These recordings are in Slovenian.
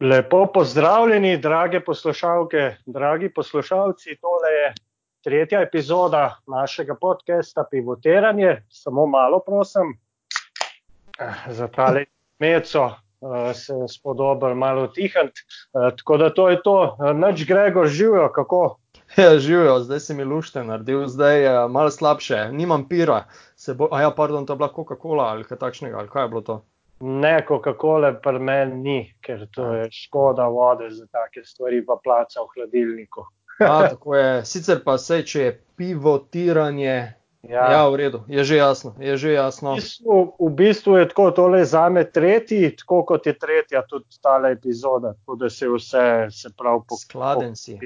Lepo pozdravljeni, drage poslušalke, dragi poslušalci. Tole je tretja epizoda našega podcasta Pivotiranje. Samo malo, prosim, za tale meco uh, se spodobil malo tihniti. Uh, tako da to je to, noč grego živijo, kako? Ja, živijo, zdaj si mi lušte naredil, zdaj je malo slabše, nimam pira. Bo, a ja, pardon, to je bila Coca-Cola ali kaj takšnega, ali kaj je bilo to? Ne, Coca-Cola pri meni ni, ker to je škoda vode za take stvari, pa placa v hladilniku. A, tako je. Sicer pa se, če je pivotiranje, ja. ja, v redu, je že jasno. Je že jasno. V, bistvu, v bistvu je tako tole za me tretji, tako kot je tretja tudi ta epizoda, tako da se vse se prav po skladen si.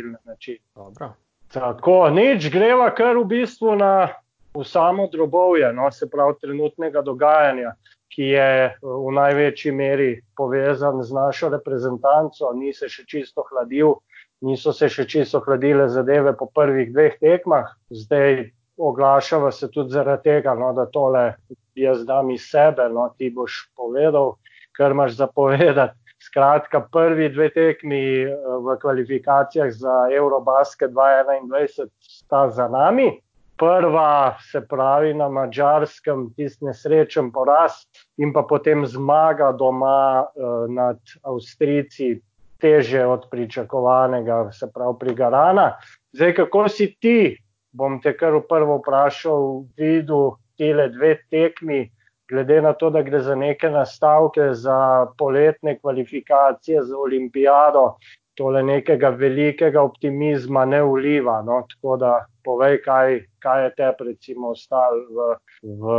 Tako, nič greva kar v bistvu na v samo drobovje, no, se pravi trenutnega dogajanja ki je eh, v največji meri povezan z našo reprezentanco, ni se še čisto hladil, niso se še čisto hladile zadeve po prvih dveh tekmah, zdaj oglašava se tudi zaradi tega, no, da tole jaz dam iz sebe, no, ti boš povedal, kar imaš zapovedati. Skratka, prvi dve tekmi eh, v kvalifikacijah za Eurobasket 2021 sta za nami prva, se pravi na mačarskem, tisti nesrečen poraz in pa potem zmaga doma uh, nad Avstrijci, teže od pričakovanega, se pravi pri Garana. Zdaj, kako si ti, bom te kar prvo vprašal, videl tele dve tekmi, glede na to, da gre za neke nastavke, za poletne kvalifikacije, za olimpijado. Tole nekega velikega optimizma ne uliva. No? Tako da povej, kaj, kaj je te, recimo, ostalo v, v,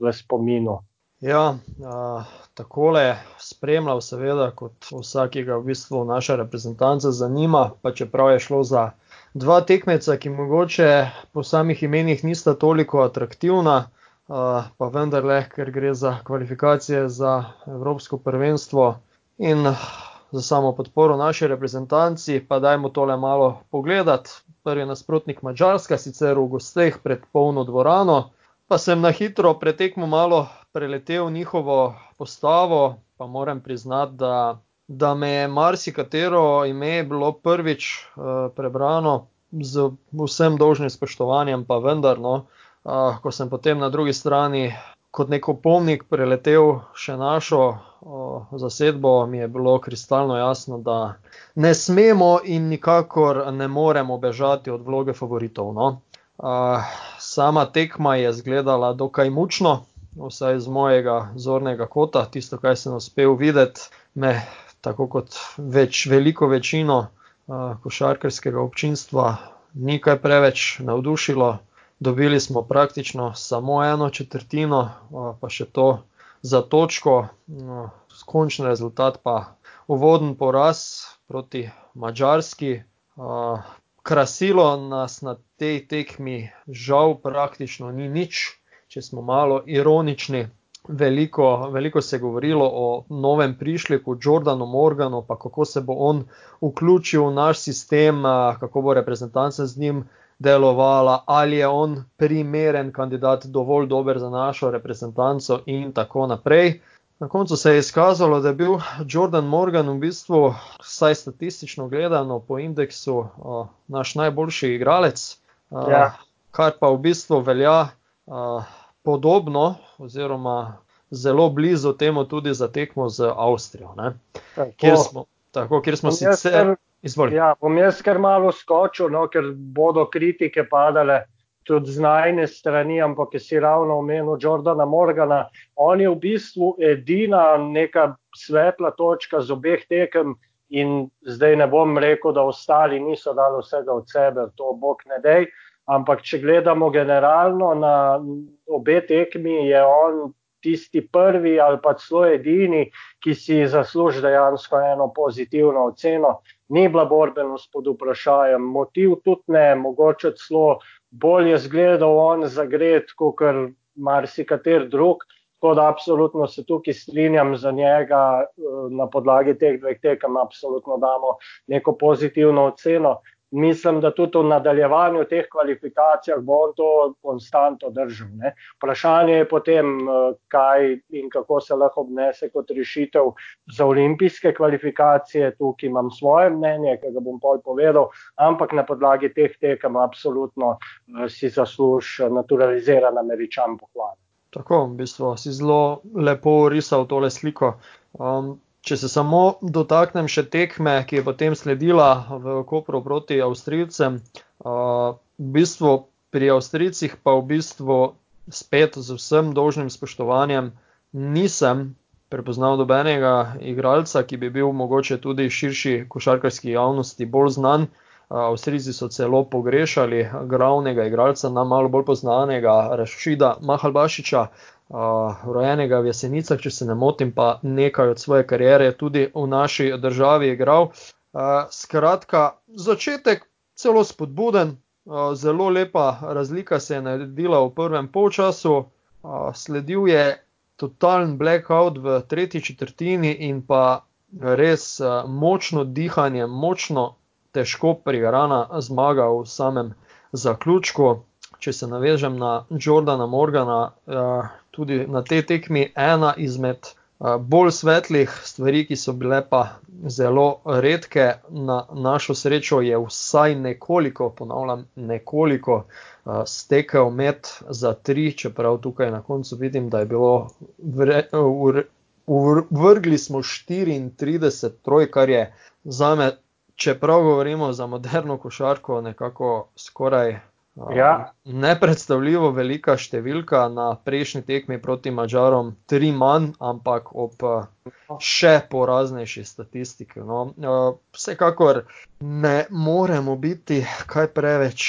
v spominu. Ja, a, takole spremljal, seveda, kot vsakega v bistvu naša reprezentanca zanima, pa čeprav je šlo za dva tekmeca, ki mogoče po samih imenih nista toliko atraktivna, a, pa vendarle, ker gre za kvalifikacije za Evropsko prvenstvo in za samo podporo naši reprezentanci, pa dajmo tole malo pogledati. Prvi nasprotnik Mačarska, sicer v gosteh pred polno dvorano, pa sem na hitro pretekmo malo preletel njihovo postavo, pa moram priznati, da, da me je marsikatero ime bilo prvič uh, prebrano z vsem dolžnim spoštovanjem, pa vendar, no, uh, ko sem potem na drugi strani kot nek opomnik preletel še našo o, zasedbo, mi je bilo kristalno jasno, da ne smemo in nikakor ne moremo bežati od vloge favoritov. No. A, sama tekma je izgledala dokaj mučno, vsaj iz mojega zornega kota, tisto, kar sem uspel videti, me tako kot več, veliko večino a, košarkarskega občinstva ni kaj preveč navdušilo. Dobili smo praktično samo eno četrtino, pa še to za točko, no, končni rezultat pa uvoden poraz proti Mačarski. Uh, krasilo nas na tej tekmi, žal, praktično ni nič, če smo malo ironični. Veliko, veliko se je govorilo o novem prišljeku, Jordanu Morganu, pa kako se bo on vključil v naš sistem, kako bo reprezentanca z njim delovala, ali je on primeren kandidat, dovolj dober za našo reprezentanco in tako naprej. Na koncu se je izkazalo, da je bil Jordan Morgan v bistvu, vsaj statistično gledano, po indeksu uh, naš najboljši igralec, ja. kar pa v bistvu velja uh, podobno, oziroma zelo blizu temu tudi za tekmo z Avstrijo. Kjer smo, tako, kjer smo sicer. Ja, bom jaz kar malo skočil, no, ker bodo kritike padale tudi z najne strani, ampak si ravno omenil Jordana Morgana. On je v bistvu edina neka svetla točka z obeh tekem in zdaj ne bom rekel, da ostali niso dali vsega od sebe, to bog ne dej, ampak če gledamo generalno na obe tekmi, je on tisti prvi ali pa celo edini, ki si zasluži dejansko eno pozitivno oceno. Ni bila borbenost pod vprašanjem, motiv tudi ne, mogoče celo bolje zgledal on zagret, kot kar marsikater drug. Tako da absolutno se tukaj strinjam za njega na podlagi teh dveh tekem, absolutno damo neko pozitivno oceno. Mislim, da tudi v nadaljevanju teh kvalifikacij bo on to konstantno držal. Ne. Vprašanje je potem, eh, kaj in kako se lahko obnese kot rešitev za olimpijske kvalifikacije. Tukaj imam svoje mnenje, ki ga bom pol povedal, ampak na podlagi teh tekem absolutno eh, si zasluž naturaliziran američan pohvala. Tako, v bistvu si zelo lepo risal tole sliko. Um, Če se samo dotaknem še tekme, ki je potem sledila v Kopru proti Avstrijcem, v bistvu pri Avstrijcih pa v bistvu spet z vsem dolžnim spoštovanjem nisem prepoznal dobenega igralca, ki bi bil mogoče tudi širši košarkarski javnosti bolj znan. Avstrijci so celo pogrešali glavnega igralca, nam malo bolj znanega, Rašida Mahalbašiča, uh, rojenega v Jesenicah, če se ne motim, pa nekaj od svoje kariere tudi v naši državi igral. Uh, skratka, začetek celo spodbuden, uh, zelo lepa razlika se je naredila v prvem polčasu, uh, sledil je totalen blackout v tretji četrtini in pa res uh, močno dihanje, močno težko prigarana zmaga v samem zaključku. Če se navežem na Jordana Morgana, uh, tudi na tej tekmi ena izmed bolj svetlih stvari, ki so bile pa zelo redke. Na našo srečo je vsaj nekoliko, ponavljam, nekoliko stekel med za tri, čeprav tukaj na koncu vidim, da je bilo vre, v, v, vrgli smo 34 troj, kar je za me, čeprav govorimo za moderno košarko, nekako skoraj Ja. Nepredstavljivo velika številka na prejšnji tekmi proti Mačarom, tri manj, ampak ob še poraznejši statistiki. No, vsekakor ne moremo biti kaj preveč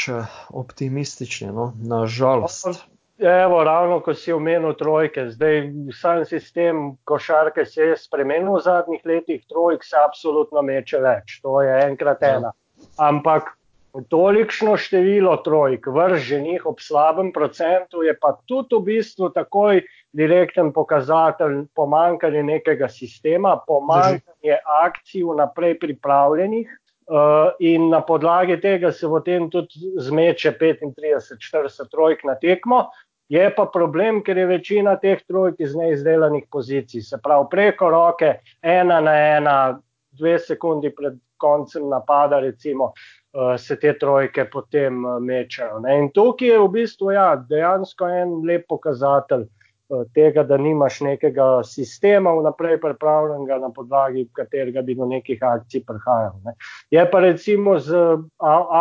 optimistični, no, nažalost. Evo, ravno ko si omenil trojke, zdaj sam sistem košarke se je spremenil v zadnjih letih, trojk se absolutno meče več, to je enkrat ja. ena. Ampak Tolikšno število trojk, vrženih ob slabem procentu, je pa tudi v bistvu takoj direkten pokazatelj pomankanja nekega sistema, pomankanja akcij vnaprej pripravljenih. Uh, in na podlagi tega se potem tudi zmeče 35-40 trojk na tekmo. Je pa problem, ker je večina teh trojk iz neizdelanih pozicij, se pravi preko roke, ena na ena, dve sekundi pred koncem napada, recimo, se te trojke potem uh, mečajo. Ne? In tukaj je v bistvu ja, dejansko en lep pokazatelj uh, tega, da nimaš nekega sistema vnaprej pripravljenega, na podlagi katerega bi do nekih akcij prihajal. Ne? Je pa recimo z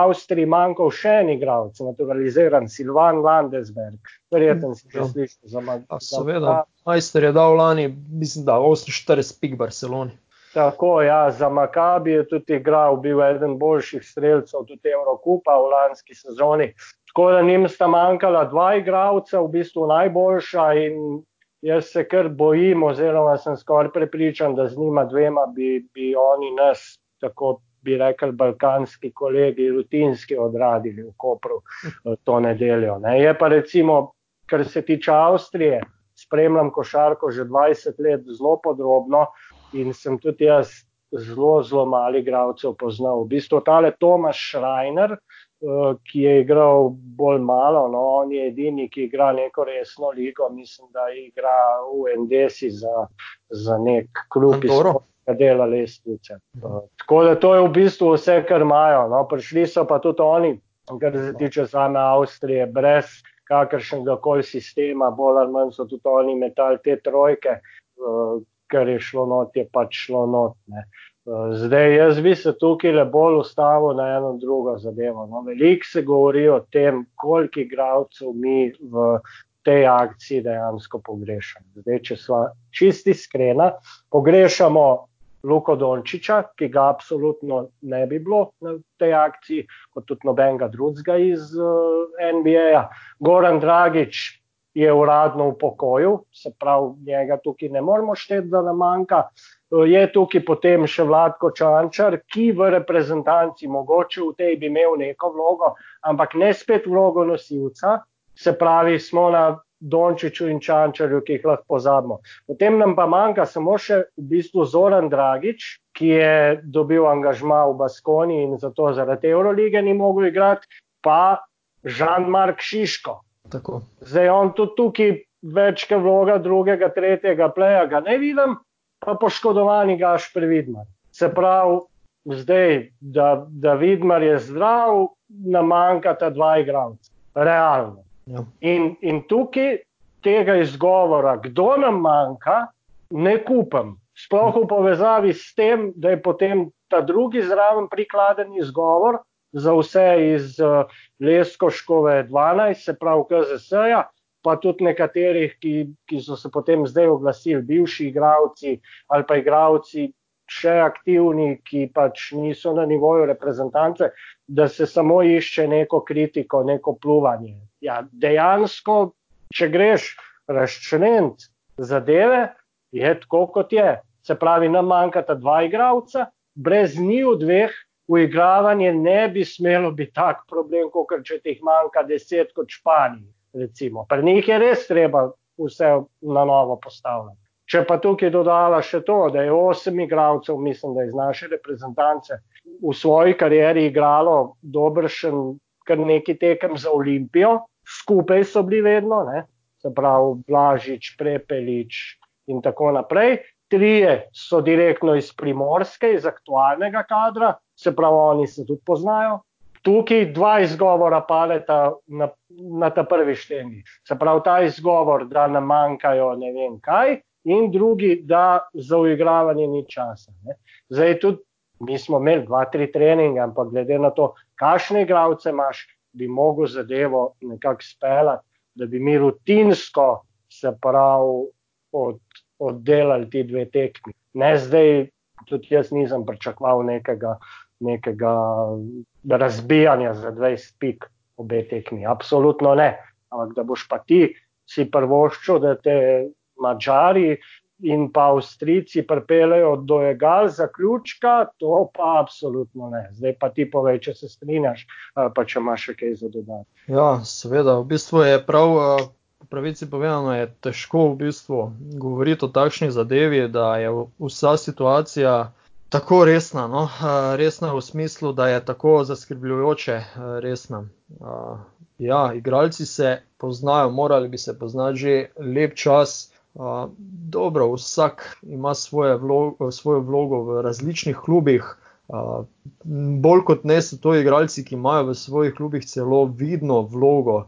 Avstriji manjkal še en igralec, naturaliziran Silvan Landesberg. Verjetno si že ja. slišal za Magnus. Seveda, majster je dal lani, mislim, da 48 pik Barceloni. Tako, ja, za Makabi je tudi igral, bil eden boljših streljcev, tudi Evrokupa v lanski sezoni. Tako da njim sta manjkala dva igralca, v bistvu najboljša in jaz se kar bojim, oziroma sem skoraj prepričan, da z njima dvema bi, bi oni nas, tako bi rekli, balkanski kolegi, rutinski odradili v Kopru eh, to nedeljo. Ne. Je pa recimo, kar se tiče Avstrije, spremljam košarko že 20 let zelo podrobno in sem tudi jaz zelo, zelo mali igralcev poznal. V bistvu tale Tomaš Schreiner, uh, ki je igral bolj malo, no, on je edini, ki igra neko resno ligo, mislim, da igra v NDC za, za nek klub iz dela lestvice. Tako da to je v bistvu vse, kar imajo. No. Prišli so pa tudi oni, kar se tiče same Avstrije, brez kakršnega koli sistema, bolj ali manj so tudi oni metali te trojke. Kar je šlo not, je pač šlo not. Ne. Eh, zdaj, jaz bi se tukaj le bolj ustavil na eno drugo zadevo. No, Veliko se govori o tem, koliko igralcev mi v tej akciji dejansko pogrešamo. Zdaj, če smo čisti iskreni, pogrešamo Luko Dončiča, ki ga absolutno ne bi bilo na tej akciji, kot tudi nobenega drugega iz uh, eh, NBA. Goran Dragič, je uradno v pokoju, se pravi, njega tukaj ne moremo šteti, da nam manjka. Je tukaj potem še Vladko Čančar, ki v reprezentanci mogoče v tej bi imel neko vlogo, ampak ne spet vlogo nosilca. Se pravi, smo na Dončiću in Čančarju, ki jih lahko pozabimo. Potem nam pa manjka samo še v bistvu Zoran Dragič, ki je dobil angažma v Baskoni in zato zaradi Eurolige ni mogel igrati, pa Žan-Mark Šiško. Tako. Zdaj on tudi tukaj večke vloga drugega, tretjega pleja ga ne vidim, pa poškodovani gaš previdmar. Se pravi, zdaj, da, da Vidmar je zdrav, nam manjkata dva igralca. Realno. Ja. In, in tukaj tega izgovora, kdo nam manjka, ne kupam. Sploh v povezavi s tem, da je potem ta drugi zraven prikladen izgovor za vse iz uh, Leskoškove 12, se pravi KZS-ja, pa tudi nekaterih, ki, ki so se potem zdaj oglasili, bivši igravci ali pa igravci še aktivni, ki pač niso na nivoju reprezentance, da se samo išče neko kritiko, neko pluvanje. Ja, dejansko, če greš razčleniti zadeve, je tako, kot je. Se pravi, nam manjkata dva igralca, brez njiju dveh uigravanje ne bi smelo biti tak problem, kot če ti jih manjka deset kot Španiji. Recimo. Pri njih je res treba vse na novo postavljati. Če pa tukaj dodala še to, da je osem igralcev, mislim, da iz naše reprezentance v svoji karieri igralo dobršen kar neki tekem za Olimpijo, skupaj so bili vedno, ne? se pravi Blažič, Prepelič in tako naprej. Trije so direktno iz primorske, iz aktualnega kadra, se pravi, oni se tudi poznajo. Tukaj dva izgovora paleta na, na ta prvi štengi. Se pravi, ta izgovor, da nam manjkajo ne vem kaj, in drugi, da za uigravanje ni časa. Ne. Zdaj tudi mi smo imeli dva, tri treninge, ampak glede na to, kakšne igravce imaš, bi mogel zadevo nekako speljati, da bi mi rutinsko se prav od, oddelali ti dve tekmi. Ne zdaj, tudi jaz nisem pričakoval nekega, nekega razbijanja za 20 pik obe tekmi. Absolutno ne. Ampak da boš pa ti si prvoščil, da te Mačari in pa Avstrijci pripeljejo do egal zaključka, to pa absolutno ne. Zdaj pa ti povej, če se strinjaš, pa če imaš še kaj za dodati. Ja, seveda, v bistvu je prav, po pravici povedano, je težko v bistvu govoriti o takšni zadevi, da je vsa situacija tako resna, no? resna v smislu, da je tako zaskrbljujoče resna. Ja, igralci se poznajo, morali bi se poznati že lep čas, dobro, vsak ima svoje vlogo, svojo vlogo v različnih klubih. Bolj kot ne so to igralci, ki imajo v svojih klubih celo vidno vlogo.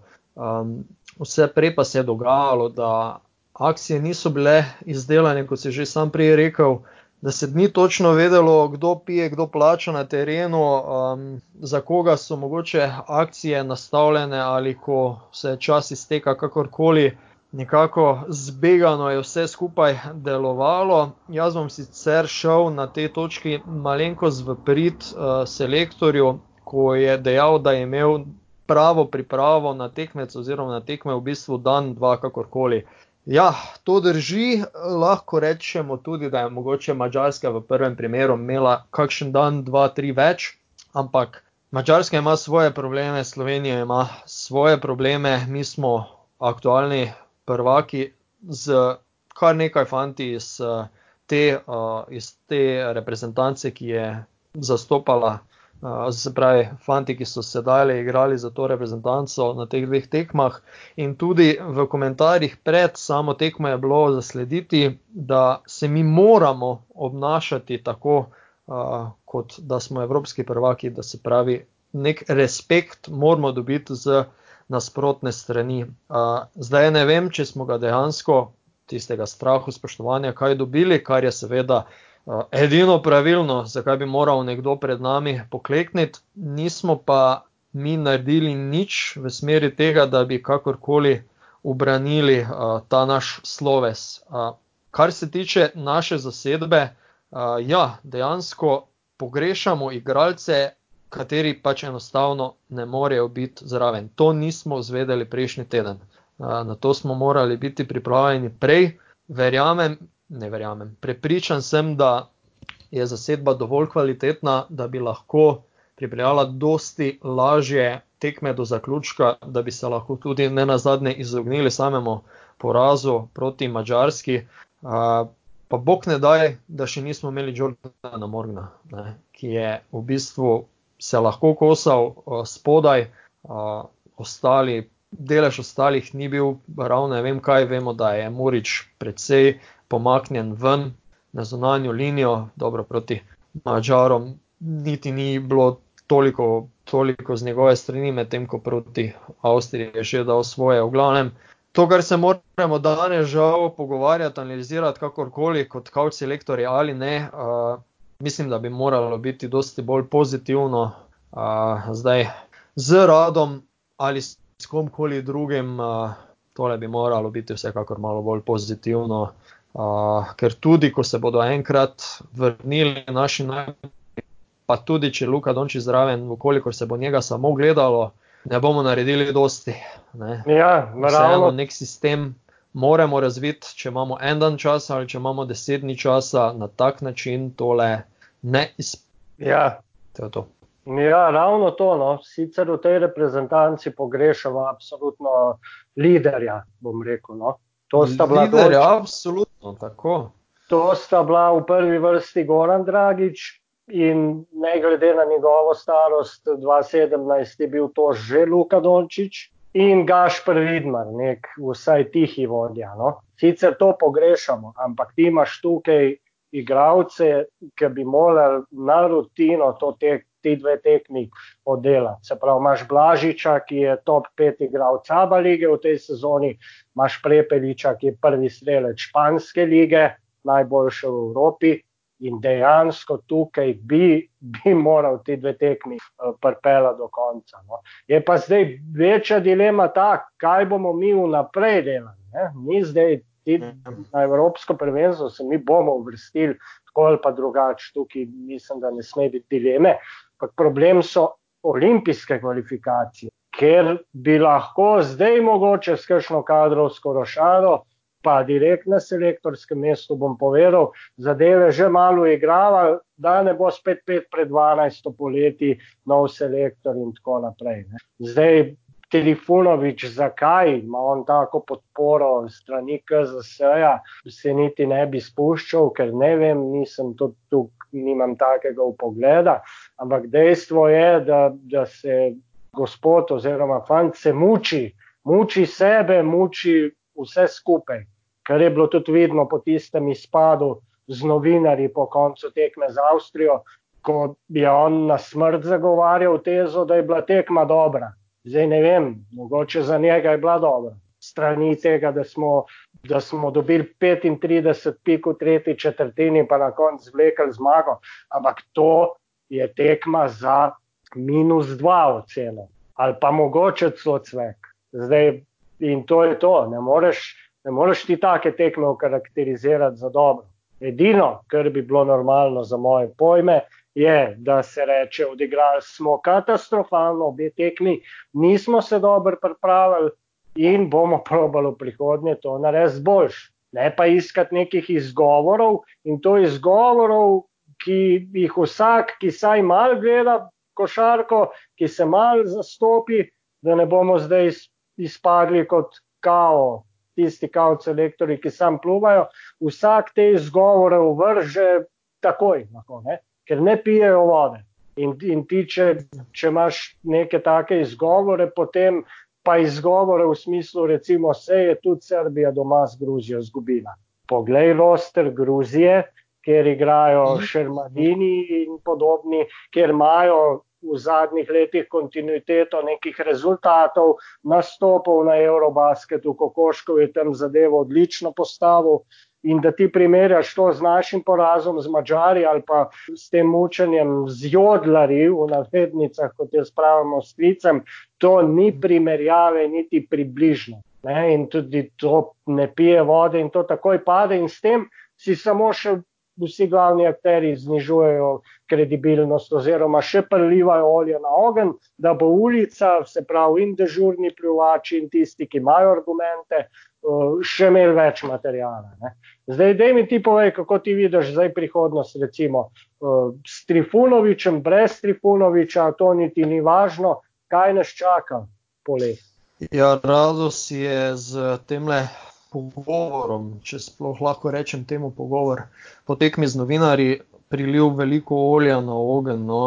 Vse prej pa se je dogajalo, da akcije niso bile izdelane, kot se že sam prej rekel, da se ni točno vedelo, kdo pije, kdo plača na terenu, um, za koga so mogoče akcije nastavljene ali ko se čas izteka kakorkoli nekako zbegano je vse skupaj delovalo. Jaz bom sicer šel na tej točki malenkost v prid uh, selektorju, ko je dejal, da je imel pravo pripravo na tekmec oziroma na tekme v bistvu dan, dva, kakorkoli. Ja, to drži, lahko rečemo tudi, da je mogoče Mačarska v prvem primeru imela kakšen dan, dva, tri več, ampak Mačarska ima svoje probleme, Slovenija ima svoje probleme, mi smo aktualni prvaki z kar nekaj fanti iz te, iz te reprezentance, ki je zastopala, se pravi, fanti, ki so sedaj igrali za to reprezentanco na teh dveh tekmah. In tudi v komentarjih pred samo tekmo je bilo zaslediti, da se mi moramo obnašati tako, kot da smo evropski prvaki, da se pravi, nek respekt moramo dobiti z nasprotne strani. Zdaj ne vem, če smo ga dejansko tistega strahu, spoštovanja, kaj dobili, kar je seveda edino pravilno, zakaj bi moral nekdo pred nami poklekniti, nismo pa mi naredili nič v smeri tega, da bi kakorkoli ubranili ta naš sloves. Kar se tiče naše zasedbe, ja, dejansko pogrešamo igralce, kateri pač enostavno ne morejo biti zraven. To nismo zvedeli prejšnji teden. Na to smo morali biti pripravljeni prej. Verjamem, ne verjamem, prepričan sem, da je zasedba dovolj kvalitetna, da bi lahko pripeljala dosti lažje tekme do zaključka, da bi se lahko tudi ne na zadnje izognili samemu porazu proti Mačarski. Pa bog ne daj, da še nismo imeli Jordana Morgana, ne, ki je v bistvu se lahko kosal spodaj, ostali. Delež ostalih ni bil ravno, ne vem kaj, vemo, da je Murič predvsej pomaknjen ven na zunanjo linijo, dobro proti Mačarom, niti ni bilo toliko, toliko z njegove strani, medtem ko proti Avstriji je še dal svoje. V glavnem, to, kar se moramo danes žal pogovarjati, analizirati, kakorkoli, kot kauč selektorji ali ne, uh, mislim, da bi moralo biti dosti bolj pozitivno. Uh, zdaj, z radom ali s komkoli drugim, uh, tole bi moralo biti vsekakor malo bolj pozitivno. Uh, ker tudi, ko se bodo enkrat vrnili naši najbolj pa tudi če Luka Donči zraven, ukolikor se bo njega samo gledalo, ne bomo naredili dosti. Ne. Ja, naravno. Nek sistem moramo razviti, če imamo en dan časa ali če imamo deset dni časa, na tak način tole ne izpelje. Ja. To to. Ja, ravno to. No. Sicer v tej reprezentanci pogrešamo absolutno liderja, bom rekel. No. To sta bila liderja, absolutno tako. To sta bila v prvi vrsti Goran Dragič, In ne glede na njegovo starost, 2017 je bil to že Luka Dončić in Gašpr Vidmar, nek vsaj tihi vodja. No? Sicer to pogrešamo, ampak ti imaš tukaj igravce, ki bi morali na rutino to tek, ti dve tekmi oddelati. Se pravi, imaš Blažiča, ki je top pet igralec Aba lige v tej sezoni, imaš Prepeliča, ki je prvi strelec Španske lige, najboljši v Evropi in dejansko tukaj bi, bi moral ti dve tekmi uh, prpela do konca. No. Je pa zdaj večja dilema ta, kaj bomo mi vnaprej delali. Ne. Mi zdaj ti, na Evropsko prvenstvo se mi bomo uvrstili tako ali pa drugače, tukaj mislim, da ne sme biti dileme. Pa problem so olimpijske kvalifikacije, ker bi lahko zdaj mogoče s kakšno kadrovsko rošado pa direkt na selektorskem mestu, bom povedal, zadeve že malo igrava, da ne bo spet 5 pred 12 poleti nov selektor in tako naprej. Ne. Zdaj, Telefonovič, zakaj ima on tako podporo strani KZS-ja, se niti ne bi spuščal, ker ne vem, nisem tudi tukaj, nimam takega upogleda, ampak dejstvo je, da, da se gospod oziroma fant se muči, muči sebe, muči vse skupaj kar je bilo tudi vidno po tistem izpadu z novinarji po koncu tekme z Avstrijo, ko je on na smrt zagovarjal tezo, da je bila tekma dobra. Zdaj ne vem, mogoče za njega je bila dobra. Strani tega, da smo, da smo dobili 35 pik v tretji četrtini, pa na koncu zvlekli zmago. Ampak to je tekma za minus dva oceno. Ali pa mogoče celo cvek. Zdaj, in to je to. Ne moreš, ne moreš ti take tekme okarakterizirati za dobro. Edino, kar bi bilo normalno za moje pojme, je, da se reče, odigrali smo katastrofalno obe tekmi, nismo se dobro pripravili in bomo probali v prihodnje to narediti boljš. Ne pa iskati nekih izgovorov in to izgovorov, ki jih vsak, ki saj mal gleda košarko, ki se mal zastopi, da ne bomo zdaj izpadli kot kao tisti kavci elektori, ki sam pluvajo, vsak te izgovore vrže takoj, lahko, ne? ker ne pijejo vode. In, in ti, če, če imaš neke take izgovore, potem pa izgovore v smislu, recimo, se je tudi Srbija doma z Gruzijo zgubila. Poglej roster Gruzije, kjer igrajo mhm. Šermadini in podobni, kjer imajo v zadnjih letih kontinuiteto nekih rezultatov, nastopov na Eurobasketu, Kokoškov je tam zadevo odlično postavil. In da ti primerjaš to z našim porazom, z Mačari ali pa s tem mučenjem z jodlari v navednicah, kot je spravimo s klicem, to ni primerjave, niti približno. Ne? In tudi to ne pije vode in to takoj pade in s tem si samo še vsi glavni akteri znižujejo kredibilnost oziroma še prilivajo olje na ogen, da bo ulica, se pravi in dežurni pljuvači in tisti, ki imajo argumente, še imeli več materijala. Ne. Zdaj, da mi ti povej, kako ti vidiš zdaj prihodnost, recimo s Trifunovičem, brez Trifunoviča, to niti ni važno, kaj nas čaka poleti. Ja, radost je z temle pogovorom, če sploh lahko rečem temu pogovor, potekmi z novinarji prilil veliko olja na ogen. No.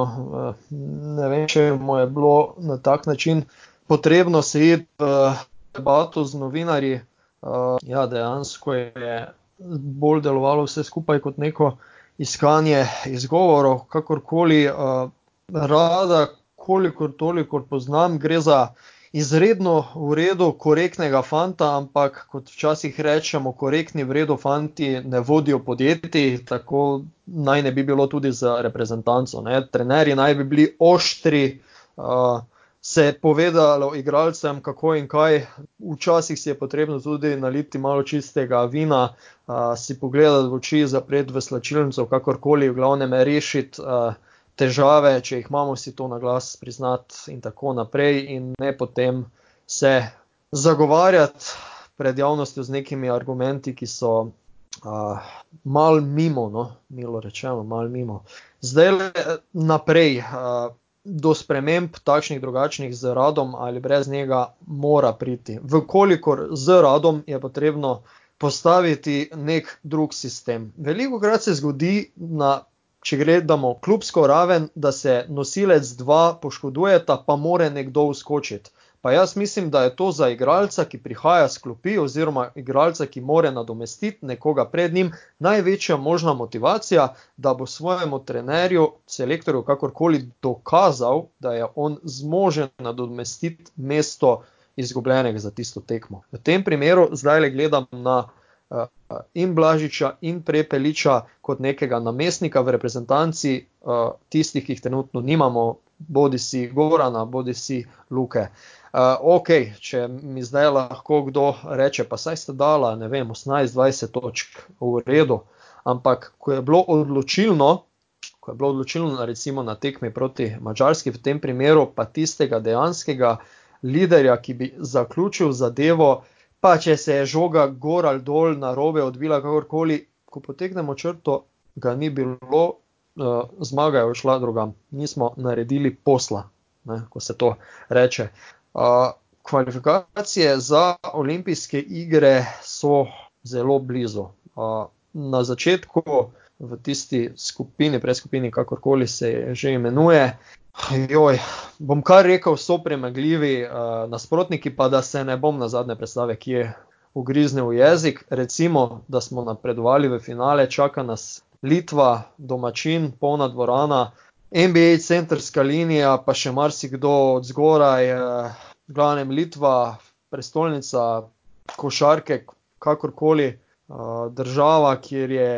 Ne vem, če mu je bilo na tak način potrebno se iti v debato z novinarji. Ja, dejansko je bolj delovalo vse skupaj kot neko iskanje izgovorov, kakorkoli. Rada, kolikor toliko poznam, gre za izredno v redu, korektnega fanta, ampak kot včasih rečemo, korektni v redu fanti ne vodijo podjetij, tako naj ne bi bilo tudi za reprezentanco. Ne. Trenerji naj bi bili oštri, uh, se je povedalo igralcem, kako in kaj. Včasih si je potrebno tudi naliti malo čistega vina, uh, si pogledati v oči, zapreti v slačilnico, kakorkoli, v glavnem rešiti. Uh, težave, če jih imamo, si to na glas priznati, in tako naprej, in ne potem se zagovarjati pred javnostjo z nekimi argumenti, ki so uh, mal mimo, no, milo rečeno, mal mimo. Zdaj le naprej. Uh, Do sprememb, takšnih drugačnih, z radom ali brez njega, mora priti. Vkolikor z radom je potrebno postaviti nek drug sistem. Veliko krat se zgodi na če gledamo klubsko raven, da se nosilec dva poškodujeta, pa more nekdo uskočiti. Pa jaz mislim, da je to za igralca, ki prihaja s klopi, oziroma igralca, ki more nadomestiti nekoga pred njim, največja možna motivacija, da bo svojemu trenerju, selektorju, kakorkoli dokazal, da je on zmožen nadomestiti mesto izgubljenega za tisto tekmo. V tem primeru zdaj le gledam na in Blažiča in Prepeliča kot nekega namestnika v reprezentanci, eh, tistih, ki jih trenutno nimamo, bodi si Gorana, bodi si Luke. Uh, ok, če mi zdaj lahko kdo reče, pa saj ste dala, ne vem, 18-20 točk v redu, ampak ko je bilo odločilno, ko je bilo odločilno recimo na tekmi proti Mačarski, v tem primeru pa tistega dejanskega liderja, ki bi zaključil zadevo, uh, pa če se je žoga gor ali dol na robe odvila, kakorkoli, ko potegnemo črto, ga ni bilo, uh, zmaga je odšla drugam. Nismo naredili posla, ne, ko se to reče. Uh, kvalifikacije za olimpijske igre so zelo blizu. Uh, na začetku v tisti skupini, preskupini, kakorkoli se že imenuje, Joj, bom kar rekel, so premagljivi uh, nasprotniki, pa da se ne bom na zadnje predstave, ki je ugriznil jezik. Recimo, da smo napredovali v finale, čaka nas Litva, domačin, polna dvorana, NBA centrska linija, pa še marsikdo od zgoraj, uh, glavnem Litva, prestolnica košarke, kakorkoli uh, država, kjer je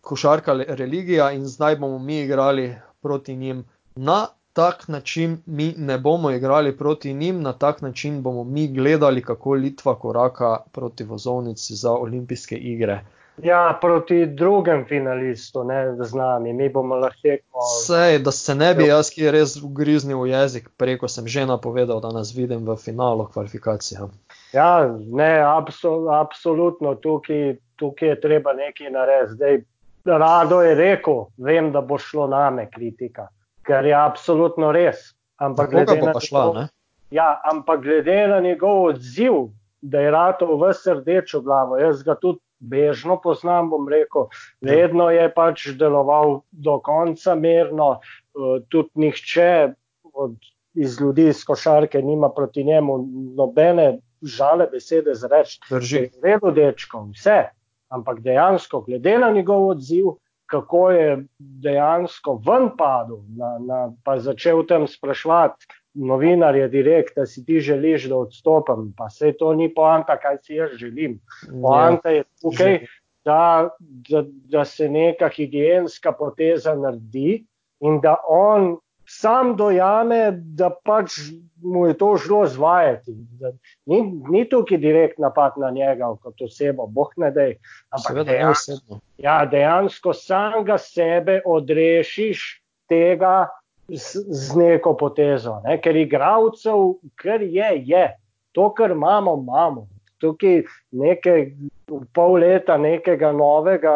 košarka religija in zdaj bomo mi igrali proti njim. Na tak način mi ne bomo igrali proti njim, na tak način bomo mi gledali, kako Litva koraka proti vozovnici za olimpijske igre. Ja, proti drugem finalistu, ne z nami, mi bomo lahko. Sej, da se ne bi jaz, ki je res ugriznil v jezik, preko sem že napovedal, da nas vidim v finalu kvalifikacije. Ja, ne, absol, absolutno, tukaj, tukaj je treba nekaj narediti. Zdaj, rado je rekel, vem, da bo šlo name kritika kar je absolutno res. Ampak glede, šla, njegov, ja, ampak glede na njegov odziv, da je rado v srdečo glavo, jaz ga tudi bežno poznam, bom rekel, vedno je pač deloval do konca mirno, eh, tudi nihče od, iz ljudi iz košarke nima proti njemu nobene žale besede za reči. Drži. Vedno dečko, vse. Ampak dejansko, glede na njegov odziv, kako je dejansko ven padel, na, na, pa začel tam sprašvati novinarje direkt, da si ti želiš, da odstopim. Pa se to ni poanta, kaj si jaz želim. Poanta je tukaj, da, da, da se neka higijenska poteza naredi in da on sam dojame, da pač mu je to šlo zvajati. Ni, ni tukaj direkt napad na njega kot osebo, boh ne dej. Ampak dejansko, ja, dejansko sam ga sebe odrešiš tega z, z neko potezo. Ne? Ker igravcev, kar je, je. To, kar imamo, imamo. tukaj nekaj, pol leta nekega novega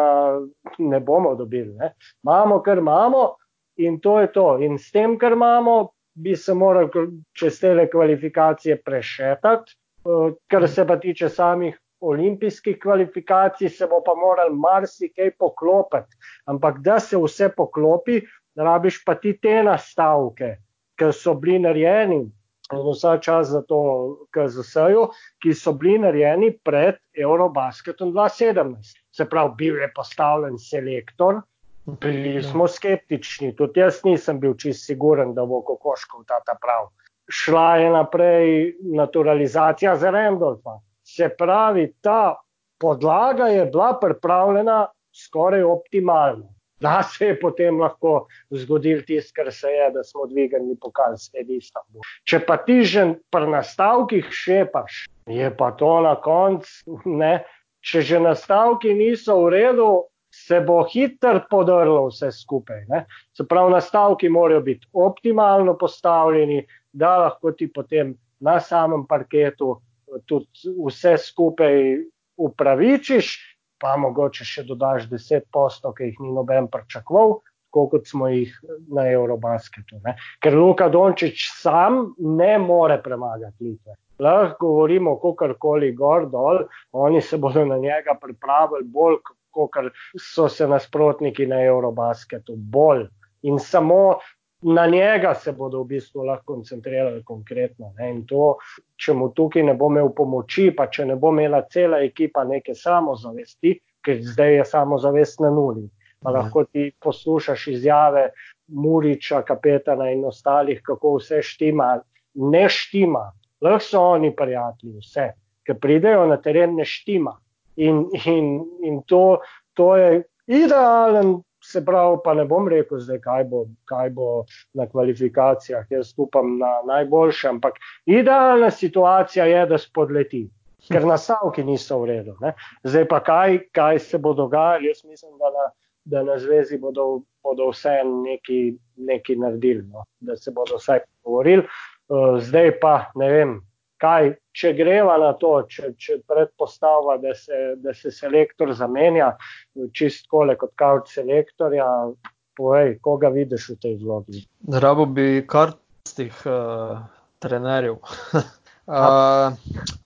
ne bomo dobili. Ne. Imamo, kar imamo in to je to. In s tem, kar imamo, bi se morali čez te kvalifikacije prešetati. Eh, kar se pa tiče samih olimpijskih kvalifikacij, se bo pa moral marsikaj poklopiti. Ampak da se vse poklopi, rabiš pa ti te nastavke, ki so bili narejeni. Vsa čas za to, zasajo, ki so bili narejeni pred Eurobasketom 2017. Se pravi, bil je postavljen selektor, bili smo skeptični, tudi jaz nisem bil čist siguren, da bo kokoškov ta ta prav. Šla je naprej naturalizacija za Randolfa. Se pravi, ta podlaga je bila pripravljena skoraj optimalno. Da se je potem lahko zgodil tisto, kar se je, da smo dvignili pokal sledi Istanbul. Če pa ti že pri nastavkih šepaš, je pa to na koncu, če že nastavki niso v redu, se bo hitro podrlo vse skupaj. Ne? Se pravi, nastavki morajo biti optimalno postavljeni, da lahko ti potem na samem parketu tudi vse skupaj upravičiš, pa mogoče še dodaš 10 postov, ki jih ni noben pričakoval, kot smo jih na Eurobasketu. Ne? Ker Luka Dončić sam ne more premagati Litve. Lahko govorimo, kako koli gor dol, oni se bodo na njega pripravili bolj, kot so se nasprotniki na Eurobasketu, bolj. In samo na njega se bodo v bistvu lahko koncentrirali konkretno. Ne? In to, če mu tukaj ne bo imel pomoči, pa če ne bo imela cela ekipa neke samozavesti, ker zdaj je samozavest na nuli. Pa ja. lahko ti poslušaš izjave Muriča, kapetana in ostalih, kako vse štima. Ne štima, lahko so oni prijatelji, vse, ki pridejo na teren, ne štima. In, in, in to, to je idealen se pravi, pa ne bom rekel, zdaj, kaj, bo, kaj bo na kvalifikacijah, jaz upam na najboljše, ampak idealna situacija je, da spodleti, ker nastavki niso v redu. Ne? Zdaj pa kaj, kaj se bo dogajalo, jaz mislim, da na, da na zvezi bodo, bodo vse neki, neki naredili, no? da se bodo vsaj pogovorili. Zdaj pa ne vem, kaj, če greva na to, če, če predpostavlja, da se, da se selektor zamenja, čist kole kot kavč selektorja, povej, koga vidiš v tej vlogi? Rabo bi kar tih uh, trenerjev. uh,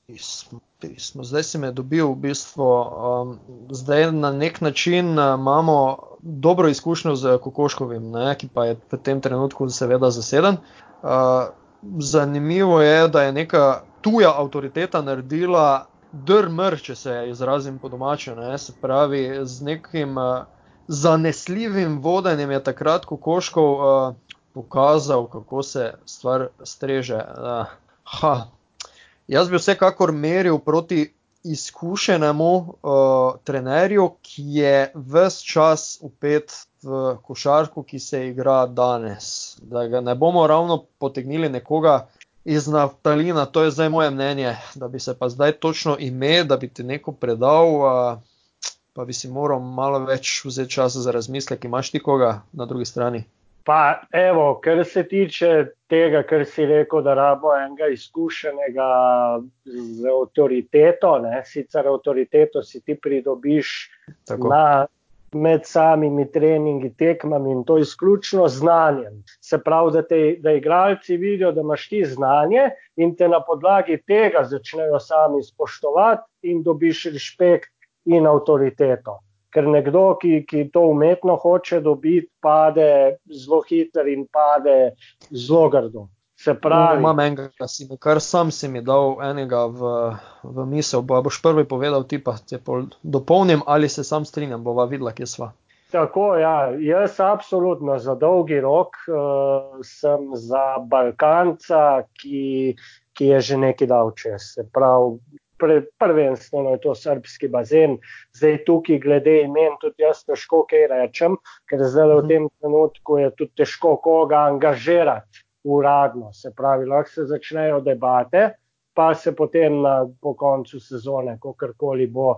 pismo, pismo. Zdaj si me dobil v bistvu. Um, zdaj na nek način imamo dobro izkušnjo z Kokoškovim, ne, ki pa je v tem trenutku seveda zaseden. Uh, zanimivo je, da je neka tuja avtoriteta naredila drmr, če se izrazim po domače. Ne? Se pravi, z nekim uh, zanesljivim vodenjem je takrat Kokoškov uh, pokazal, kako se stvar streže. Uh, Jaz bi vsekakor meril proti izkušenemu uh, trenerju, ki je vse čas upet v košarku, ki se igra danes. Da ga ne bomo ravno potegnili nekoga iz naftalina, to je zdaj moje mnenje, da bi se pa zdaj točno ime, da bi ti neko predal, uh, pa bi si moral malo več vzeti časa za razmislek, imaš ti koga na drugi strani. Pa, evo, kar se tiče tega, kar si rekel, da rabo enega izkušenega z avtoriteto, ne? sicer avtoriteto si ti pridobiš Tako. na, med samimi treningi, tekmami in to izključno znanjem. Se pravi, da, te, da igralci vidijo, da imaš ti znanje in te na podlagi tega začnejo sami spoštovati in dobiš respekt in avtoriteto ker nekdo, ki, ki to umetno hoče dobiti, pade zelo hitro in pade zelo grdo. Se pravi, imam enega, si mi, kar sam si mi dal enega v, v misel. Bo, boš prvi povedal, ti pa te dopolnim ali se sam strinjam, bova videla, kje sva. Tako, ja, jaz absolutno za dolgi rok uh, sem za Balkanca, ki, ki je že nekaj dal čez. Se pravi, prvenstveno je to srpski bazen, zdaj tukaj glede imen tudi jaz težko kaj rečem, ker zdaj v mhm. tem trenutku je tudi težko koga angažirati uradno, se pravi, lahko se začnejo debate, pa se potem na, po koncu sezone, kakorkoli bo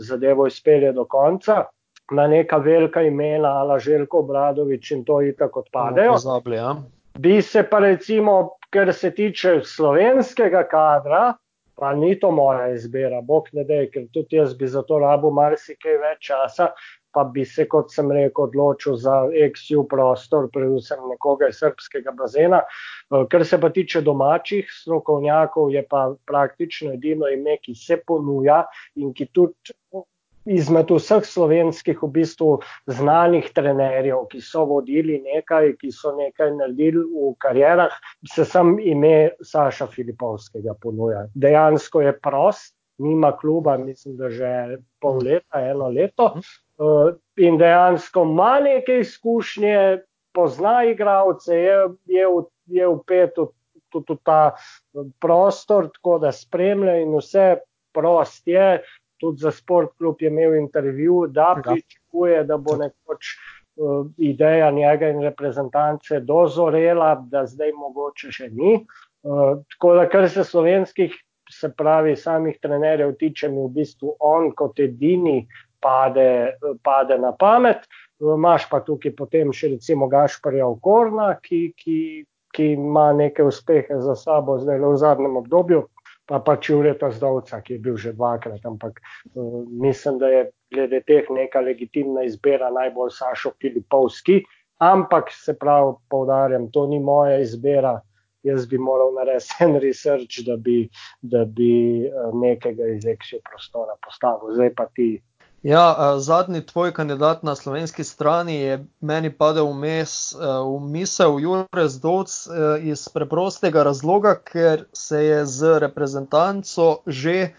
zadevo izpelje do konca, na neka velika imena, ala Željko Bradovič in to itak odpadejo. Ja. Bi se pa recimo, ker se tiče slovenskega kadra, pa ni to moja izbira, bog ne da, ker tudi jaz bi za to rabo marsikaj več časa, pa bi se, kot sem rekel, odločil za XU prostor, predvsem nekoga iz srpskega bazena. Eh, kar se pa tiče domačih strokovnjakov, je pa praktično edino ime, ki se ponuja in ki tudi izmed vseh slovenskih v bistvu znanih trenerjev, ki so vodili nekaj, ki so nekaj naredili v karjerah, se sam ime Saša Filipovskega ponuja. Dejansko je prost, nima kluba, mislim, da že pol leta, eno leto uh, in dejansko ima neke izkušnje, pozna igravce, je, je, je upet tudi v ta prostor, tako da spremlja in vse prost je tudi za sport klub je imel intervju, da pričakuje, da bo nekoč uh, ideja njega in reprezentance dozorela, da zdaj mogoče še ni. Uh, tako da, kar se slovenskih, se pravi, samih trenerjev tiče, mi v bistvu on kot edini pade, pade na pamet. Imáš pa tukaj potem še recimo Gašparja Okorna, ki, ki, ki ima neke uspehe za sabo zdaj v zadnjem obdobju pa pač Jureta Zdovca, ki je bil že dvakrat, ampak uh, mislim, da je glede teh neka legitimna izbira najbolj Sašo Filipovski, ampak se pravi, povdarjam, to ni moja izbira, jaz bi moral narediti en research, da bi, da bi uh, nekega iz eksije prostora postavil, zdaj pa ti Ja, zadnji tvoj kandidat na slovenski strani je meni padel vmes v misel Jurez Dovc iz preprostega razloga, ker se je z reprezentanco že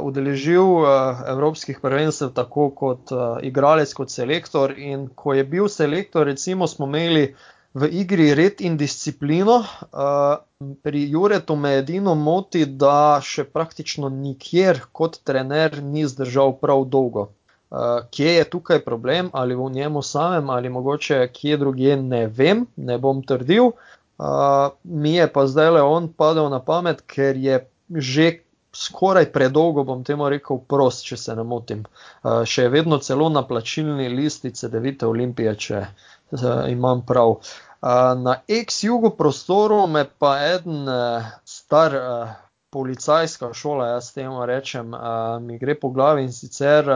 udeležil evropskih prvenstev tako kot igralec, kot selektor. In ko je bil selektor, recimo smo imeli v igri red in disciplino. Uh, pri Juretu me edino moti, da še praktično nikjer kot trener ni zdržal prav dolgo. Uh, kje je tukaj problem, ali v njemu samem, ali mogoče kje drugje, ne vem, ne bom trdil. Uh, mi je pa zdaj le on padel na pamet, ker je že skoraj predolgo, bom temu rekel, prost, če se ne motim. Uh, še vedno celo na plačilni listi CD-vite Olimpije, če uh, imam prav. Na ex-jugu prostoru me pa en star policajska šola, jaz temu rečem, mi gre po glavi in sicer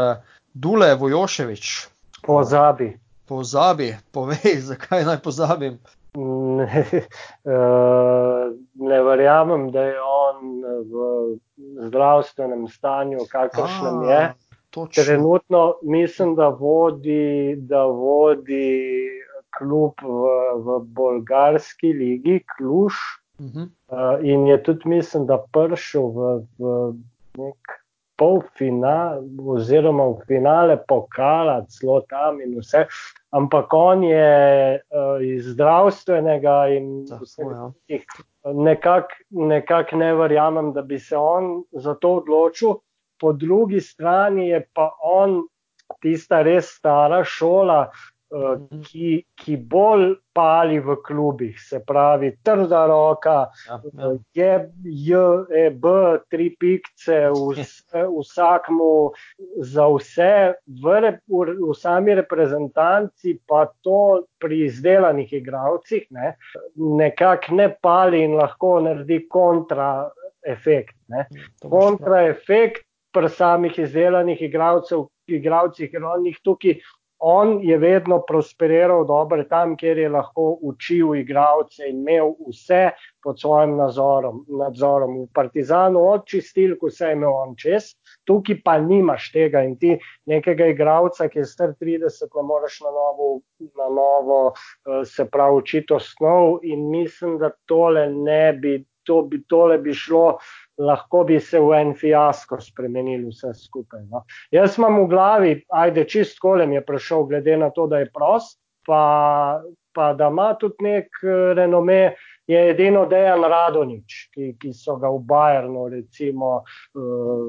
Dule Vojoševič. Pozabi. Pozabi, povej, zakaj naj pozabim. Ne, ne verjamem, da je on v zdravstvenem stanju, kakršnem je. Točno. Trenutno mislim, da vodi, da vodi klub v, v bolgarski ligi, Kluž. Uh -huh. uh, in je tudi, mislim, da prišel v, v nek polfinale, oziroma v finale pokala, celo tam in vse. Ampak on je uh, iz zdravstvenega in teh ja. nekako nekak ne verjamem, da bi se on za to odločil. Po drugi strani je pa on tista res stara šola, Eh, ki, ki bolj pali v klubih, se pravi, trda roka, ja, ja. je J, E, B, tri pikce, vsakmu za vse, v, v, v sami reprezentanci, pa to pri izdelanih igravcih, ne, nekako ne pali in lahko naredi kontraefekt. Kontraefekt pri samih izdelanih igravcih, ker on jih tukaj on je vedno prosperiral dobro tam, kjer je lahko učil igralce in imel vse pod svojim nazorom, nadzorom. V Partizanu odčistil, ko se je imel on čez, tukaj pa nimaš tega in ti nekega igralca, ki je star 30, ne moreš na novo, na novo eh, se pravi učiti osnov in mislim, da tole ne bi, to bi, tole bi šlo lahko bi se v en fiasko spremenili vse skupaj. No. Jaz imam v glavi, ajde, čist kolem je prišel, glede na to, da je prost, pa, pa da ima tudi nek eh, renome, je edino Dejan Radonič, ki, ki so ga v Bajernu recimo uh,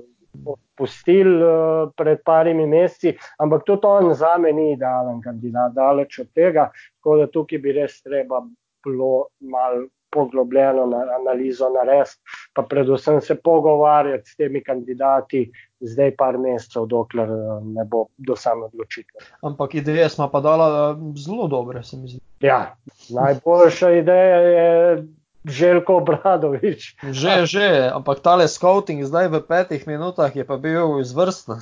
pustili uh, pred parimi meseci, ampak tudi on za me ni idealen kandidat, daleč od tega, tako da tukaj bi res treba bilo malo poglobljeno na analizo narediti, pa predvsem se pogovarjati s temi kandidati, zdaj par mesecev, dokler eh, ne bo do same odločitve. Ampak ideje smo pa dala eh, zelo dobre, se mi zdi. Ja, najboljša ideja je Željko Bradovič. Že, že, ampak tale scouting zdaj v petih minutah je pa bil izvrsten.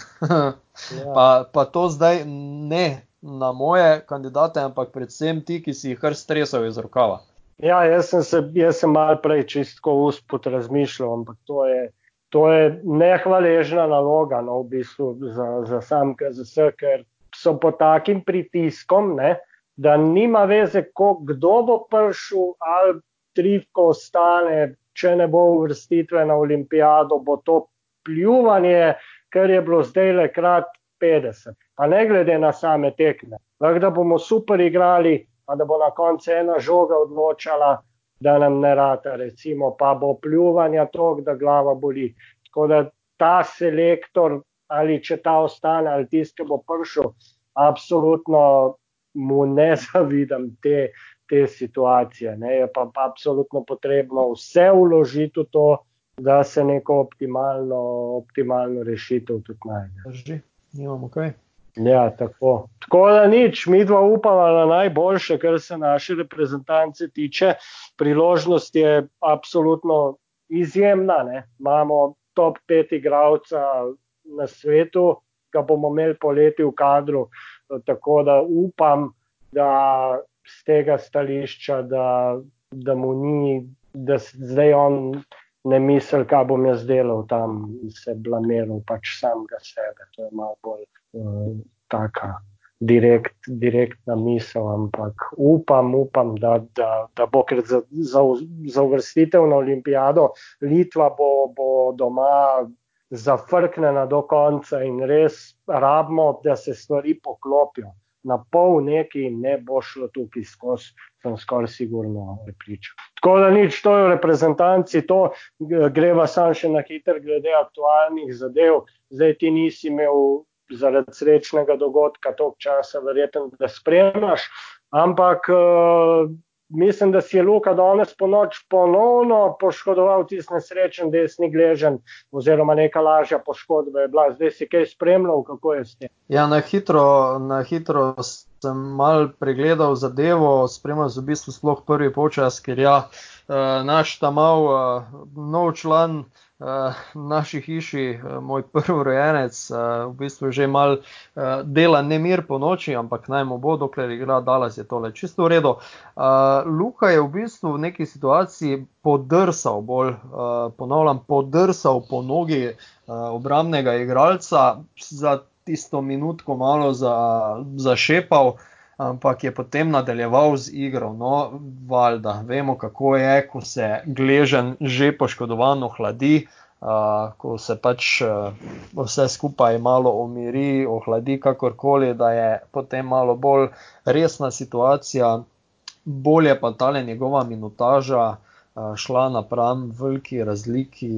ja. pa, pa to zdaj ne na moje kandidate, ampak predvsem ti, ki si jih kar stresal iz rokava. Ja, jaz sem se, jaz sem mal prej čistko usput razmišljal, ampak to je, to je nehvaležna naloga no, v bistvu za, za sam KZS, ker so pod takim pritiskom, ne, da nima veze, ko, kdo bo prišel ali trivko ostane, če ne bo uvrstitve na olimpijado, bo to pljuvanje, ker je bilo zdaj le krat 50. Pa ne glede na same tekme. Lahko da bomo super igrali, pa da bo na koncu ena žoga odločala, da nam ne rata, recimo, pa bo pljuvanja tok, da glava boli. Tako da ta selektor, ali če ta ostane, ali tisti, ki bo prišel, absolutno mu ne zavidam te, te situacije. Ne. Je pa, pa absolutno potrebno vse uložiti v to, da se neko optimalno, optimalno rešitev tudi najde. Drži, nimamo kaj. Ja, tako. tako da nič, mi dva upamo na najboljše, kar se naše reprezentance tiče. Priložnost je absolutno izjemna. Ne. Imamo top pet igralca na svetu, ki bomo imeli poleti v kadru. Tako da upam, da z tega stališča, da, da mu ni, da zdaj on ne misli, kaj bom jaz delal tam in se blamiral pač samega sebe. To je malo bolj uh, taka direkt, direktna misel, ampak upam, upam, da, da, da bo, ker za, za, za uvrstitev na olimpijado Litva bo, bo doma zafrknjena do konca in res rabimo, da se stvari poklopijo na pol neki ne bo šlo tukaj skozi, sem skoraj sigurno pripričal. Tako da nič, to je v reprezentanci, to greva sam še na hiter glede aktualnih zadev. Zdaj ti nisi imel zaradi srečnega dogodka toliko časa, verjetno, da spremljaš, ampak mislim, da si je Luka danes po noč ponovno poškodoval tisti nesrečen desni gležen, oziroma neka lažja poškodba je bila. Zdaj si kaj spremljal, kako je s tem? Ja, na hitro, na hitro sem mal pregledal zadevo, spremljal v bistvu sploh prvi počas, ker ja, eh, naš tam mal eh, nov član uh, naši hiši, uh, moj prvi rojenec, uh, v bistvu že mal uh, dela nemir po noči, ampak naj mu bo, dokler igra Dallas, je tole čisto v redu. Uh, Luka je v bistvu v neki situaciji podrsal, bolj uh, ponavljam, podrsal po nogi uh, obramnega igralca za tisto minutko malo za, zašepal ampak je potem nadaljeval z igro. No, valjda, vemo, kako je, ko se gležen že poškodovano hladi. Uh, ko se pač uh, vse skupaj malo umiri, ohladi, kakorkoli, da je potem malo bolj resna situacija, bolje pa ta le njegova minutaža uh, šla napram veliki razliki,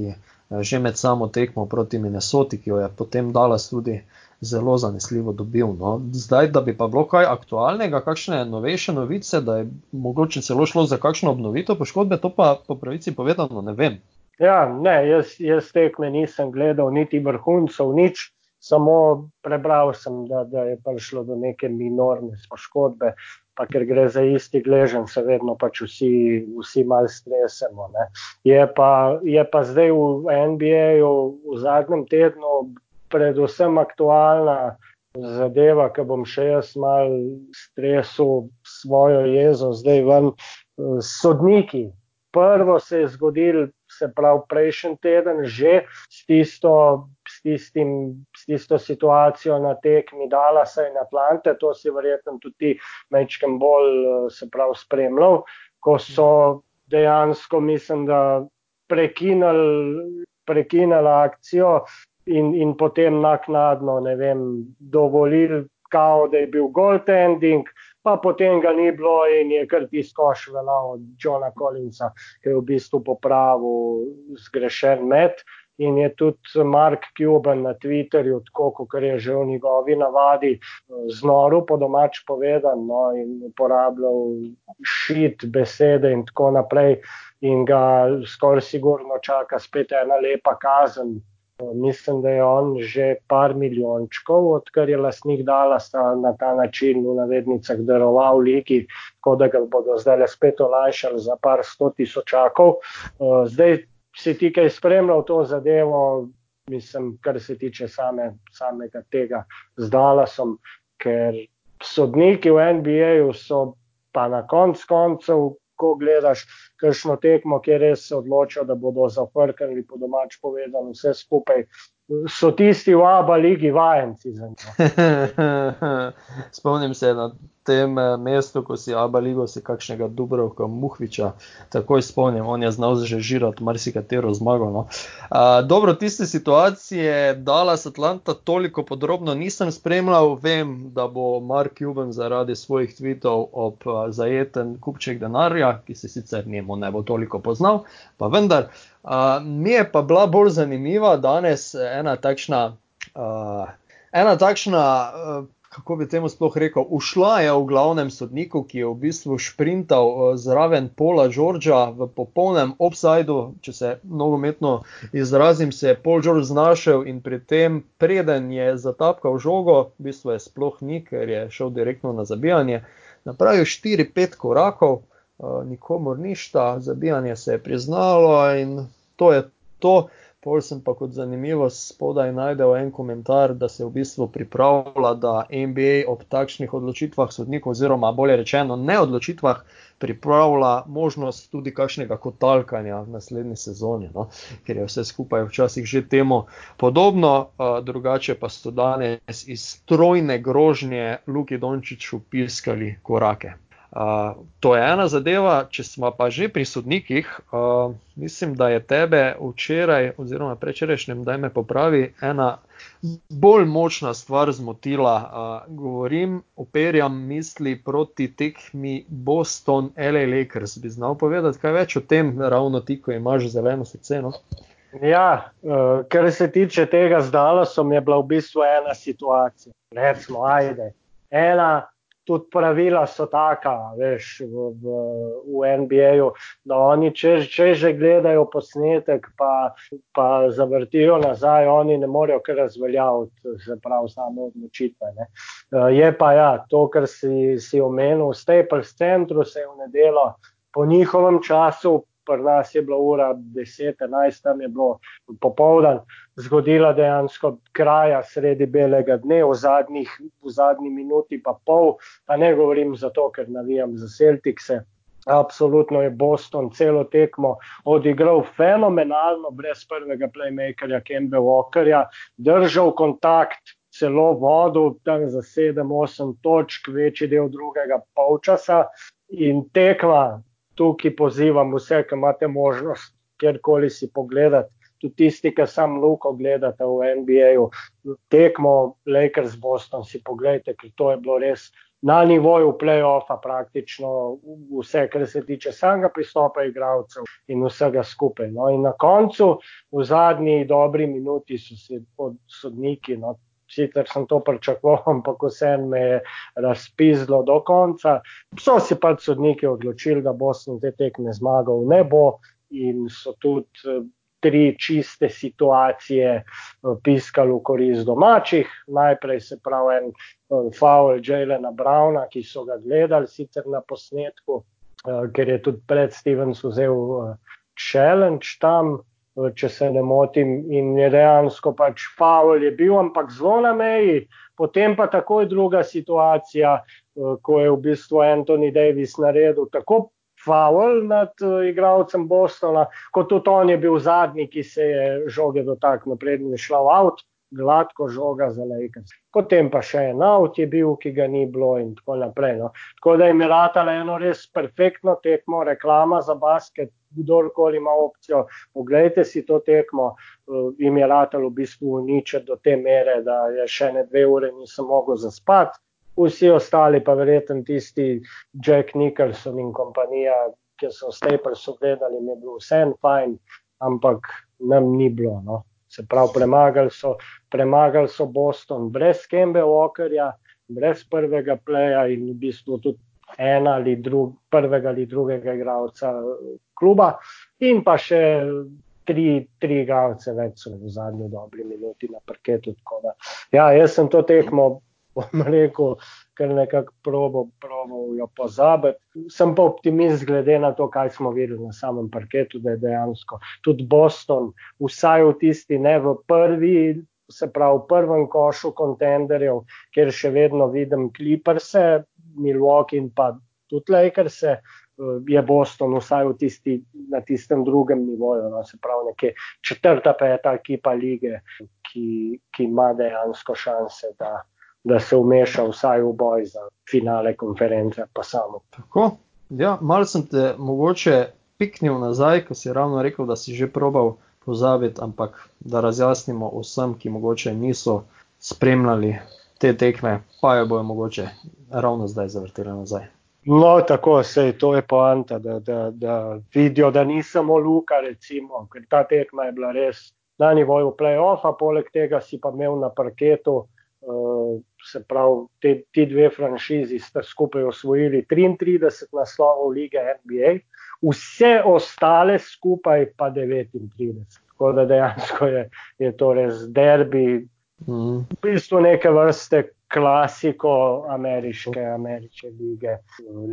uh, že med samo tekmo proti Minnesoti, ki jo je potem dala tudi uh, zelo zanesljivo dobil. No. Zdaj, da bi pa bilo kaj aktualnega, kakšne novejše novice, da je mogoče celo šlo za kakšno obnovitev poškodbe, to pa po pravici povedano ne vem. Ja, ne, jaz, jaz tekme nisem gledal, niti vrhuncev, nič, samo prebral sem, da, da je prišlo do neke minorne poškodbe. Pa ker gre za isti gležen, se vedno pač vsi, vsi malo stresemo. Je pa, je pa zdaj v NBA-ju v zadnjem tednu predvsem aktualna zadeva, ki bom še jaz mal stresil svojo jezo zdaj ven. Sodniki. Prvo se je zgodil, se pravi, prejšnji teden, že s tisto, s, tistim, s tisto situacijo na tekmi Dalasa in Atlante, to si verjetno tudi mečkem bolj, se pravi, spremljal, ko so dejansko, mislim, da prekinili, prekinili akcijo, in, in potem naknadno, ne vem, dovolili, kao, da je bil goaltending, pa potem ga ni bilo in je kar tiskoš vela od Johna Collinsa, ki je v bistvu popravil zgrešen met. In je tudi Mark Cuban na Twitterju, tako kot je že v njegovi navadi, znoru po domač povedan no, in uporabljal šit besede in tako naprej. In ga skoraj sigurno čaka spet ena lepa kazen, Mislim, da je on že par milijončkov, odkar je lastnik dala na ta način v navednicah daroval ligi, tako da ga bodo zdaj spet olajšali za par sto tisočakov. Zdaj si ti kaj spremljal to zadevo, mislim, kar se tiče same, samega tega z Dallasom, ker sodniki v NBA-ju so pa na konc koncev, ko gledaš kakšno tekmo, kjer res se odločijo, da bodo zafrkali po domač povedano vse skupaj, so tisti v Abu Leiji vajenci. Spomnim se na tem eh, mestu, ko si Abu Leigo, si kakšnega Dubrovka Muhviča, takoj spomnim, on je znal že žirati marsikatero zmago. No. Uh, dobro, tiste situacije Dallas Atlanta toliko podrobno nisem spremljal, vem, da bo Mark Cuban zaradi svojih tweetov ob uh, zajeten kupček denarja, ki se sicer njemu ne bo toliko poznal, pa vendar. Uh, mi je pa bila bolj zanimiva danes ena takšna, uh, ena takšna uh, kako bi temu sploh rekel, ušla je v glavnem sodniku, ki je v bistvu sprintal uh, zraven Pola Žorža v popolnem offsajdu, če se nogometno izrazim, se je Pol Žorž znašel in pri tem, preden je zatapkal žogo, v bistvu je sploh ni, ker je šel direktno na zabijanje, napravil 4-5 korakov. Eh, nikomor ništa, zabijanje se je priznalo in to je to. Pol sem pa kot zanimivo spodaj najdel en komentar, da se v bistvu pripravlja, da NBA ob takšnih odločitvah sodnikov, oziroma bolje rečeno, ne odločitvah, pripravlja možnost tudi kakšnega kotalkanja v naslednji sezoni, no? ker je vse skupaj včasih že temu podobno, uh, drugače pa so danes iz strojne grožnje Luki Dončiću piskali korake. To je ena zadeva, če smo pa že pri sodnikih. Uh, mislim, da je tebe včeraj, oziroma prečerajšnjem, da me popravi, ena bolj močna stvar zmotila. Uh, govorim, operjam misli proti tekmi Boston, L.A. Lakers. Bi znal povedati kaj več o tem, ravno ti, ko imaš zeleno srce? No? Ja, uh, kar se tiče tega zdala, so mi je bila v bistvu ena situacija. Recimo, ajde. Ena tudi pravila so taka, veš, v, v, v NBA-ju, da oni, če, če že gledajo posnetek, pa, pa zavrtijo nazaj, oni ne morejo kar razveljaviti, se pravi, samo odločitve. Ne. Eh, je pa ja, to, kar si, si omenil, v Staples centru se je v nedelo po njihovem času pri nas je bila ura 10, 11, tam je bilo popoldan, zgodila dejansko kraja sredi belega dne, v, zadnjih, v zadnji minuti pa pol, pa ne govorim zato, ker navijam za Celtice. Absolutno je Boston celo tekmo odigral fenomenalno, brez prvega playmakerja Kembe Walkerja, držal kontakt, celo vodil tam za 7-8 točk, večji del drugega polčasa in tekma tukaj pozivam vse, ki imate možnost kjerkoli si pogledati, tudi tisti, ki sam Luko gledate v NBA-ju, tekmo Lakers Boston si pogledajte, ker to je bilo res na nivoju playoffa praktično vse, kar se tiče samega pristopa igralcev in vsega skupaj. No, in na koncu, v zadnji dobri minuti so se od sodniki, no, sicer sem to pričakoval, ampak vse me je razpizlo do konca. So si pač sodniki odločili, da Boston te tekme zmagal ne bo in so tudi eh, tri čiste situacije eh, piskali v korist domačih. Najprej se pravi en eh, faul Jalena Browna, ki so ga gledali sicer na posnetku, ker je tudi pred Stevens vzel challenge tam. Če se ne motim, in je dejansko pač Pavel je bil, ampak zelo na meji. Potem pa takoj druga situacija, eh, ko je v bistvu Anthony Davis naredil tako Pavel nad eh, igralcem Bostona, kot tudi on je bil zadnji, ki se je žoge dotaknil, prednji šla v avto gladko žoga za Lakers. Potem pa še en avt je bil, ki ga ni bilo in tako naprej. No. Tako da je ratala eno res perfektno tekmo, reklama za basket, kdorkoli ima opcijo, pogledajte si to tekmo, uh, jim je ratalo v bistvu uničiti do te mere, da je še ne dve ure nisem mogel zaspati. Vsi ostali, pa verjetno tisti Jack Nicholson in kompanija, ki so v Staplesu gledali, mi je bil vse en fajn, ampak nam ni bilo. No. Se pravi, premagali so, premagali so Boston brez Kembe Walkerja, brez prvega pleja in v bistvu tudi ena ali drug, prvega ali drugega igralca kluba, in pa še tri, tri igralce več v zadnji dobri minuti na parketu. Ja, jaz sem to tekmo, bom rekel, kar nekako probo, probo jo pozabiti. Sem pa optimist glede na to, kaj smo videli na samem parketu, da je dejansko tudi Boston, vsaj v tisti ne v prvi. Se pravi, v prvem košu kontenderjev, kjer še vedno vidim kliprse, Milwaukee in pa tudi Lakers, je Boston vsaj tisti, na tistem drugem nivoju, no, se pravi, nekje četrta, peta ekipa lige, ki, ki ima dejansko šanse, da, da se umeša vsaj v boj za finale konference, pa samo. Tako. Ja, malo sem te mogoče piknil nazaj, ko si ravno rekel, da si že probal pozabiti, ampak da razjasnimo vsem, ki mogoče niso spremljali te tekme, pa jo bojo mogoče ravno zdaj zavrteli nazaj. No, tako se je, to je poanta, da, da, da vidijo, da ni samo Luka, recimo, ker ta tekma je bila res na nivoju play-offa, poleg tega si pa imel na parketu, uh, se pravi, te, ti dve franšizi sta skupaj osvojili 33 naslovov lige NBA, vse ostale skupaj pa 39. Tako da dejansko je, je to res derbi, mm. v bistvu neke vrste klasiko ameriške, ameriške lige,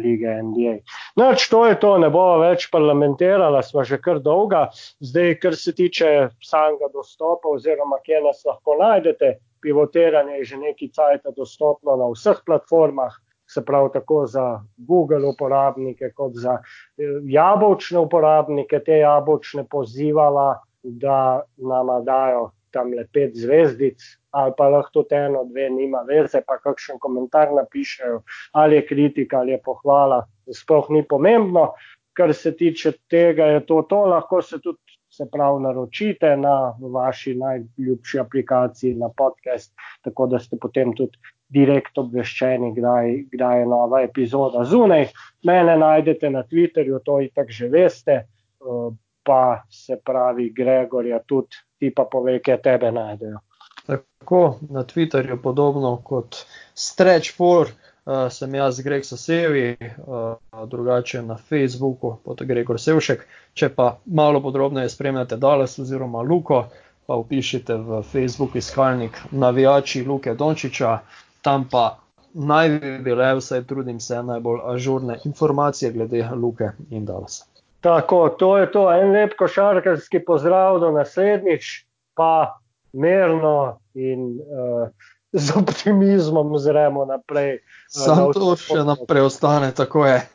lige NBA. No, to je to, ne bomo več parlamentirali, smo že kar dolga. Zdaj, kar se tiče samega dostopa, oziroma kje nas lahko najdete, pivotiranje je že neki cajt dostopno na vseh platformah. Se pravi, tako za Google uporabnike, kot za eh, jabolčne uporabnike, te jabolčne pozivala, da nam dajo tam le pet zvezdic, ali pa lahko tudi eno, dve, nima veze, pa kakšen komentar napišejo, ali je kritika ali je pohvala, sploh ni pomembno. Kar se tiče tega, je to, to lahko se tudi. Se pravi, naročite na vaši najljubši aplikaciji, na podcast, tako da ste potem tudi direkt obveščeni, kdaj, kdaj je nova epizoda zunaj. Mene najdete na Twitterju, to in tako že veste, eh, pa se pravi, Gregorja tudi ti pa pove, kje tebe najdejo. Tako na Twitterju, podobno kot Stretch for, uh, sem jaz, Greg Sasevi, uh, drugače na Facebooku, pot Gregor Sevšek. Če pa malo podrobneje spremljate Dallas oziroma Luko, pa upišite v Facebook iskalnik navijači Luke Dončiča, tam pa naj bi bile, vsaj trudim se, najbolj ažurne informacije glede Luke in Dallasa. Tako, to je to, en lep košarkarski pozdrav do naslednjič, pa mirno in uh, z optimizmom zremo naprej. Samo to še naprej ostane, tako je.